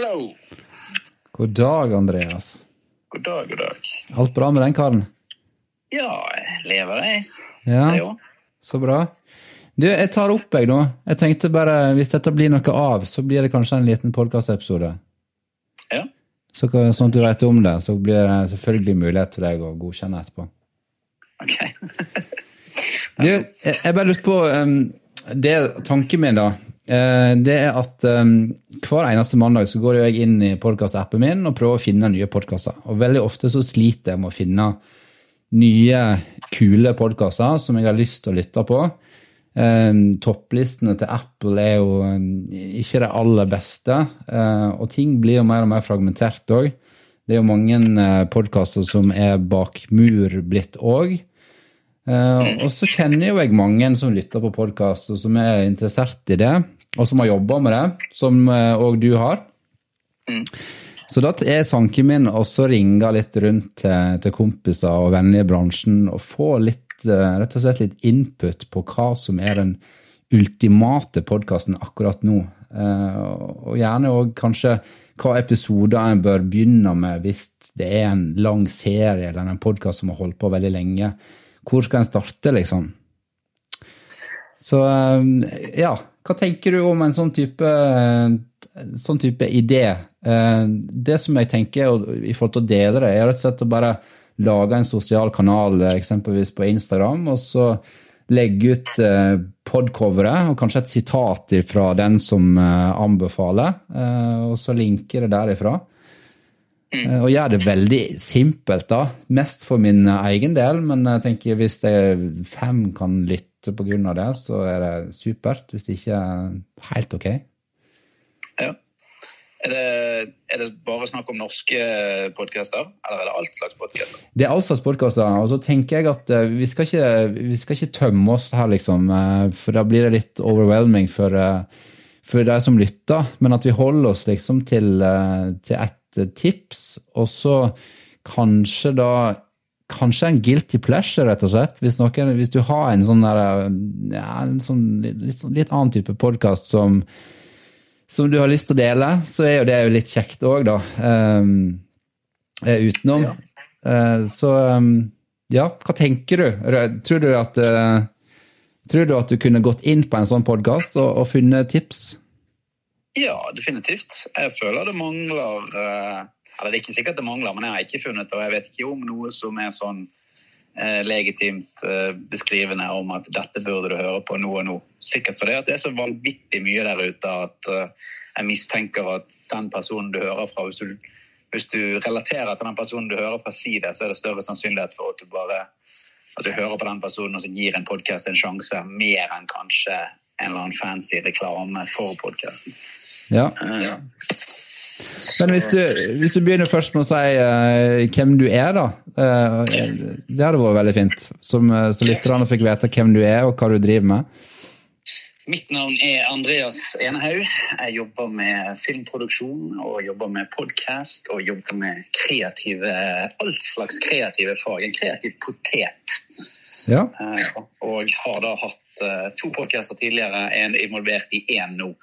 Hallo. God dag, Andreas. God dag, god dag. Alt bra med den karen? Ja, jeg lever, jeg. Ja, så bra. Du, jeg tar opp, jeg, nå. Jeg tenkte bare, Hvis dette blir noe av, så blir det kanskje en liten podkastepisode. Ja. Så, sånn at du vet om det, så blir det selvfølgelig mulighet til deg å godkjenne etterpå. Ok. Du, jeg, jeg bare lurte på um, det Tanken min, da, det er at um, hver eneste mandag så går jeg inn i podkastappen min og prøver å finne nye podkaster. Og veldig ofte så sliter jeg med å finne nye, kule podkaster som jeg har lyst til å lytte på. Um, topplistene til Apple er jo ikke det aller beste, uh, og ting blir jo mer og mer fragmentert òg. Det er jo mange uh, podkaster som er bak mur blitt òg. Uh, og så kjenner jo jeg mange som lytter på podkast, og som er interessert i det, og som har jobba med det, som òg du har. Så da er tanken min også å ringe litt rundt til, til kompiser og venner i bransjen og få litt, eh, rett og slett litt input på hva som er den ultimate podkasten akkurat nå. Eh, og gjerne òg kanskje hva episoder en bør begynne med hvis det er en lang serie eller en podkast som har holdt på veldig lenge. Hvor skal en starte, liksom? Så eh, ja, hva tenker du om en sånn type, sånn type idé? Eh, Det som jeg tenker i forhold til å dele det, er rett og slett å bare lage en sosial kanal, eh, eksempelvis på Instagram, og så legge ut eh, podcoveret og kanskje et sitat fra den som anbefaler, og så linke det derifra. Eh, Og gjør det veldig simpelt, da. Mest for min eh, egen del, men jeg tenker hvis det er fem kan lytte på grunn av det, så er det supert. Hvis det ikke er helt ok. Ja. Er det, er det bare snakk om norske podcaster, eller er det alt slags podcaster? Det er all slags podkaster, og så tenker jeg at eh, vi skal, ikke, vi skal ikke tømme oss her, liksom, eh, for da blir det litt overwhelming for, eh, for de som lytter, men at vi holder oss liksom til, eh, til et eh, tips, og så kanskje da Kanskje en guilty pleasure, rett og slett. Hvis, noen, hvis du har en sånn der, ja, en sånn litt, litt, sånn- annen type podkast som, som du har lyst til å dele, så er jo det jo litt kjekt òg, da. Um, utenom. utenom. Uh, så um, ja, hva tenker du? Tror du at uh, Tror du at du kunne gått inn på en sånn podkast og, og funnet tips? Ja, definitivt. Jeg føler det mangler eh, Eller det er ikke sikkert det mangler, men jeg har ikke funnet det. Og jeg vet ikke om noe som er sånn eh, legitimt eh, beskrivende om at dette burde du høre på nå og nå. Sikkert fordi det er så vanvittig mye der ute at eh, jeg mistenker at den personen du hører fra hvis du, hvis du relaterer til den personen du hører fra si det, så er det større sannsynlighet for at du bare at du hører på den personen og så gir en podkast en sjanse, mer enn kanskje en eller annen fancy reklame for podkasten. Ja. Men hvis du, hvis du begynner først med å si uh, hvem du er, da. Uh, det hadde vært veldig fint. Som, uh, så lytterne fikk vite hvem du er og hva du driver med. Mitt navn er Andreas Enehaug. Jeg jobber med filmproduksjon og jobber med podkast og jobber med kreative, alt slags kreative fag. En kreativ potet. Ja. Eh, Og har da hatt eh, to podkaster tidligere, en involvert i én nå.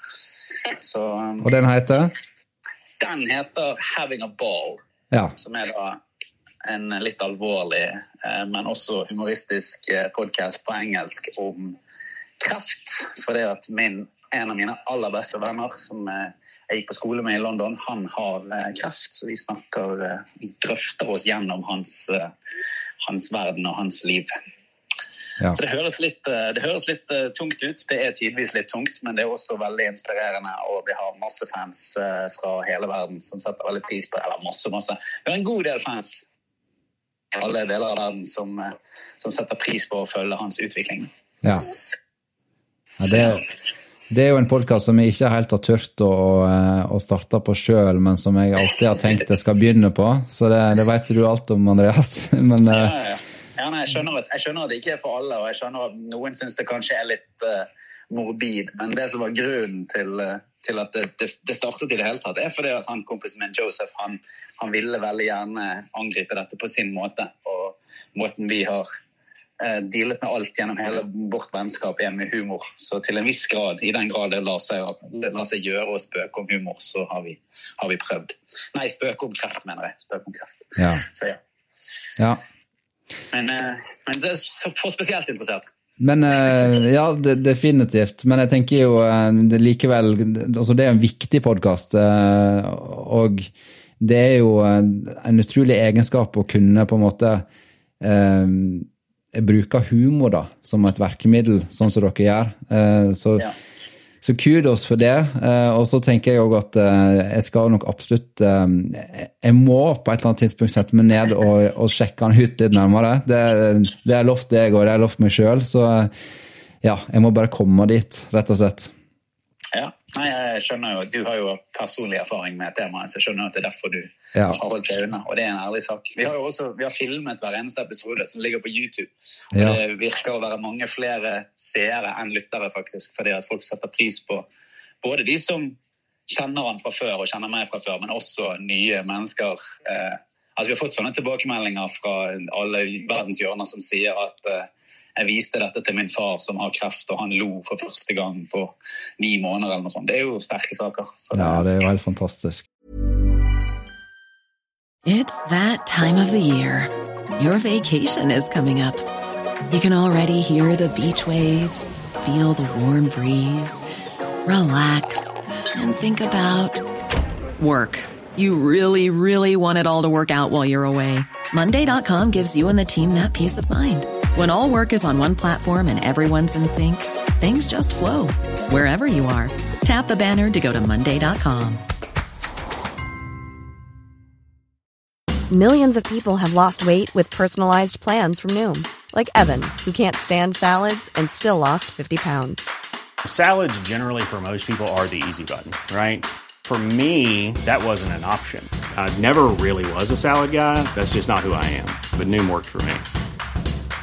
Så um, Og den heter? den heter 'Having a Ball'. Ja. som er da en litt alvorlig, eh, men også humoristisk podkast på engelsk om kreft. Fordi at min, en av mine aller beste venner, som eh, jeg gikk på skole med i London, han har eh, kreft. Så vi snakker, eh, vi drøfter oss gjennom hans, eh, hans verden og hans liv. Ja. Så det høres, litt, eh, det høres litt eh, tungt ut. Det er tidvis litt tungt, men det er også veldig inspirerende. Og vi har masse fans eh, fra hele verden som setter veldig pris på. Eller masse, masse. Vi har en god del fans. alle deler av verden som, som setter pris på å følge hans utvikling. Ja. ja det, det, er jo en podkast som jeg ikke helt har turt å, å starte på sjøl, men som jeg alltid har tenkt jeg skal begynne på. Så det, det vet du alt om, Andreas. Men, ja, ja, ja. nei, jeg, skjønner at, jeg, skjønner at, det ikke er for alle, og jeg skjønner at noen syns det kanskje er litt uh, morbid. Men det som var grunnen til, til at det, det, det, startet i det hele tatt, er fordi at han kompisen min Joseph han, han ville veldig gjerne angripe dette på sin måte. Og måten vi har uh, dealet med alt gjennom hele vårt vennskap, er med humor. Så til en viss grad, i den grad det lar seg, det lar seg gjøre å spøke om humor, så har vi, har vi, prøvd. Nei, spøke om kreft, mener jeg. Spøke om kreft. Ja. Så ja. ja. Men, eh, men det er for spesielt interessert. Men eh, Ja, definitivt. Men jeg tenker jo det likevel altså Det er en viktig podkast. Og det er jo en utrolig egenskap å kunne på en måte eh, bruke humor da, som et verkemiddel, sånn som dere gjør. Eh, så, ja. Så, kudos for det. Eh, og så tenker jeg òg at eh, jeg skal nok absolutt eh, Jeg må på et eller annet tidspunkt sette meg ned og, og sjekke han ut litt nærmere. Det, det er lovt deg, og det er lovt meg sjøl. Så ja, jeg må bare komme dit, rett og slett. Ja, Nei, jeg skjønner jo, Du har jo personlig erfaring med temaet, så jeg skjønner at det er derfor du ja. har holdt deg unna. Og det er en ærlig sak. Vi har jo også vi har filmet hver eneste episode som ligger på YouTube. Og ja. Det virker å være mange flere seere enn lyttere, faktisk, fordi at folk setter pris på både de som kjenner han fra før og kjenner meg fra før, men også nye mennesker. Eh, altså Vi har fått sånne tilbakemeldinger fra alle verdens hjørner som sier at eh, jeg viste dette til min far som har kreft, og han lo for første gang på ni måneder. eller noe sånt. Det er jo sterke saker. Det... Ja, det er jo helt fantastisk. It's that time of the year. Your vacation is coming up. You can already hear the beach waves, feel the warm breeze, relax and think about work. You really, really want it all to work out while you're away. Monday.com gives you and the team that peace of mind. When all work is on one platform and everyone's in sync, things just flow wherever you are. Tap the banner to go to Monday.com. Millions of people have lost weight with personalized plans from Noom, like Evan, who can't stand salads and still lost 50 pounds. Salads, generally, for most people, are the easy button, right? For me, that wasn't an option. I never really was a salad guy. That's just not who I am. But Noom worked for me.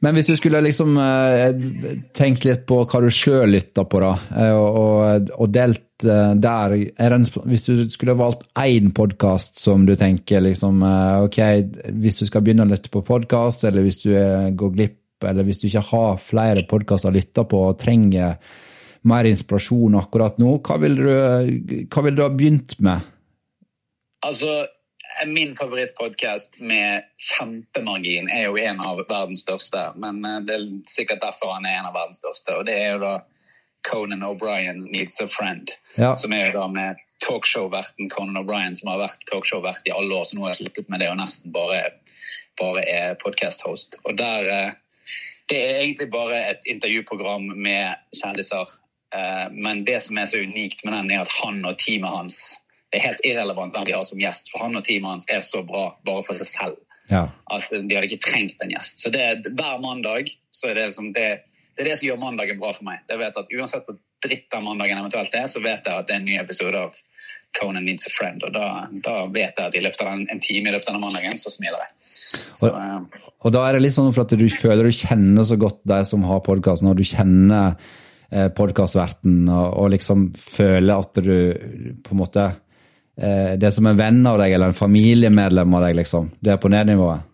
men hvis du skulle liksom uh, tenkt litt på hva du sjøl lytter på, da, uh, og, og delt Eh, der en, Hvis du skulle valgt én podkast som du tenker liksom eh, Ok, hvis du skal begynne å lytte på podkast, eller hvis du går glipp, eller hvis du ikke har flere podkaster å lytte på og trenger mer inspirasjon akkurat nå, hva ville du, hva vil du ha begynt med? Altså, Min favorittpodkast med kjempemargin er jo en av verdens største. Men eh, det er sikkert derfor han er en av verdens største. Og det er jo da Conan O'Brien Needs a Friend. Ja. Som er jo da med talkshow-verten Conan O'Brien, som har vært talkshow-vert i alle år. Så nå har jeg sluttet med det og nesten bare, bare er podkast-host. Og der eh, Det er egentlig bare et intervjuprogram med kjendiser. Eh, men det som er så unikt med den, er at han og teamet hans Det er helt irrelevant hvem de har som gjest, for han og teamet hans er så bra bare for seg selv. Ja. At de hadde ikke trengt en gjest. Så det, hver mandag så er det liksom det det er det som gjør mandagen bra for meg. Det vet at Uansett hvor dritt av mandagen eventuelt er, så vet jeg at det er en ny episode av Conan Needs a Friend. Og da, da vet jeg at i løpet av en, en, time i løpet av den mandagen, så smiler jeg. Så, og, uh, og, da er det litt sånn for at du føler du kjenner så godt de som har podkasten, og du kjenner eh, podkastverten, og, og, liksom føler at du på en måte eh, Det er som en venn av deg, eller en familiemedlem av deg, liksom. Det er på nednivået.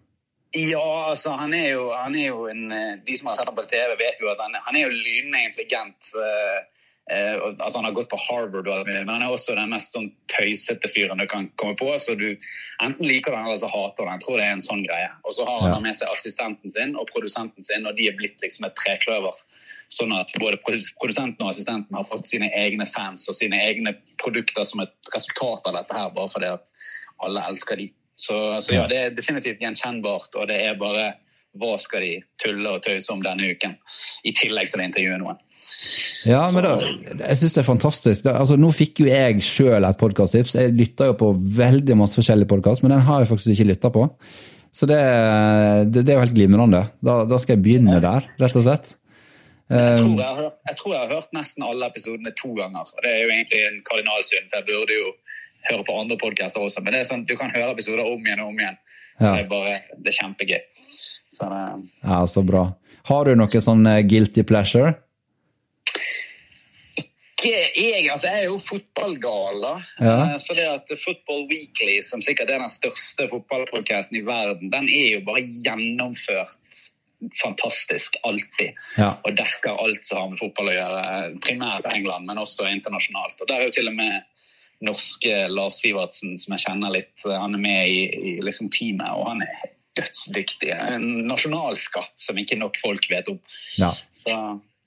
Ja, altså han er, jo, han er jo en eh, De som har sett ham på TV, vet jo at han, han er jo lynende intelligent. Uh, uh, altså Han har gått på Harvard, men han er også den mest sånn tøysete fyren du kan komme på. Så du enten liker du han eller så hater du han. Jeg tror det er en sånn greie. Og så har han ja. med seg assistenten sin og produsenten sin, og de er blitt liksom et trekløver. Sånn at både produsenten og assistenten har fått sine egne fans og sine egne produkter som et resultat av dette her, bare fordi at alle elsker de. Så, så ja, det er definitivt gjenkjennbart, og det er bare hva skal de tulle og tøyse om denne uken? I tillegg til å intervjue noen. Ja, men da, jeg syns det er fantastisk. Da, altså, nå fikk jo jeg sjøl et podkasttips. Jeg lytter jo på veldig masse forskjellige podkast, men den har jeg faktisk ikke lytta på. Så det, det, det, er jo helt glimrende. Da, da, skal jeg begynne der, rett og slett. Jeg tror jeg, hørt, jeg tror jeg, har hørt, nesten alle episodene to ganger. og Det er jo egentlig en kardinalsynd, for jeg burde jo høre på andre podkaster også. Men det er sånn, du kan høre episoder om igjen og om igjen. Ja. Det, er bare, det er kjempegøy. Så, det, ja, så bra. Har du noe sånn eh, guilty pleasure? jeg, altså jeg er jo fotballgal. da. Ja. Eh, så det at Football Weekly, som sikkert er den største fotballpodkasten i verden, den er jo bare gjennomført fantastisk alltid. Ja. Og dekker alt som har med fotball å gjøre. Primært England, men også internasjonalt. Og Der er jo til og med norske Lars Sivertsen, som jeg kjenner litt. Han er med i, i liksom teamet, og han er dødsdyktig. En nasjonalskatt som ikke nok folk vet om. Ja. Så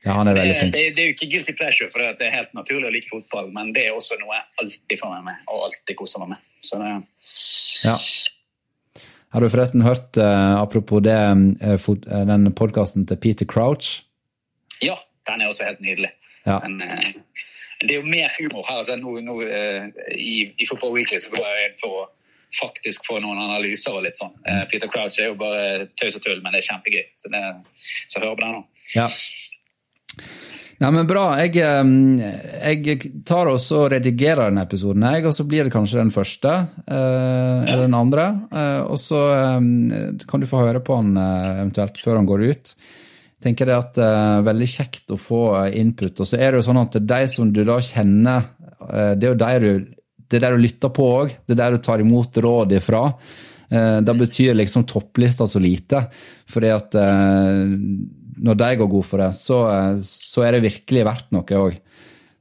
ja, flink. Det, det, er jo ikke guilty pleasure, for det er helt naturlig å like fotball, men det er også noe jeg alltid får med meg, og alltid koser meg med. Så det... Ja. Har du forresten hørt, uh, apropos det, uh, den podkasten til Peter Crouch? Ja, den er også helt nydelig. Ja. Men, det er jo mer humor her. Altså, nå, nå i, i, Football Weekly så går jeg inn for å faktisk få noen analyser og litt sånn. Peter Crouch er jo bare tøys og tull, men det er kjempegøy. Så, det, så hør på den nå. Ja. Nei, men Bra. Jeg, jeg tar og redigerer denne episoden, jeg, og så blir det kanskje den første. Eh, eller den andre. Eh, og så kan du få høre på den eh, eventuelt før han går ut. Tenker Det at er veldig kjekt å få input. Og så er det jo sånn at de som du da kjenner, det er jo der du, det er der du lytter på òg. Det er der du tar imot råd ifra. Da betyr liksom topplista så lite. Fordi at når de går god for det, så, så er det virkelig verdt noe òg.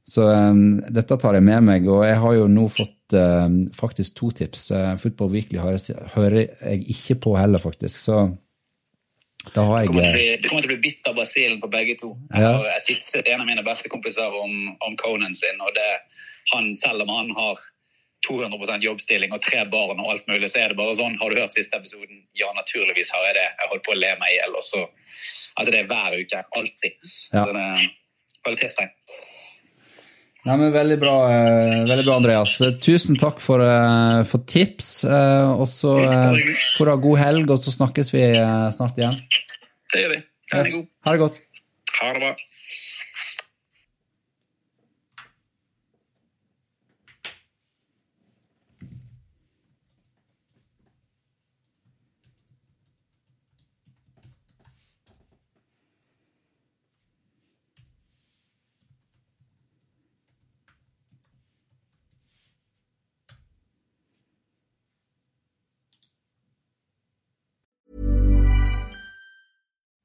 Så um, dette tar jeg med meg, og jeg har jo nå fått uh, faktisk to tips. Uh, Football Weekly hører, jeg ikke på heller, faktisk. Så da har jeg Du kommer til å bli bitt av basillen på begge to. Ja. Jeg tipset en av mine beste kompiser om, om Conan sin, og det, han, selv om han har 200% jobbstilling og tre barn og alt mulig, så er det bare sånn Har du hørt siste episoden? Ja, naturligvis har jeg det. Jeg holdt på å le meg i hjel. Altså, det er hver uke. Alltid. Ja. Så det er kvalitetstegn. Ja, men veldig bra, eh, veldig bra, Andreas. Tusen takk for, eh, for tips. Eh, og så får du ha god helg, og så snakkes vi snart igjen. Det gjør vi. Ha det godt. Ha det bra.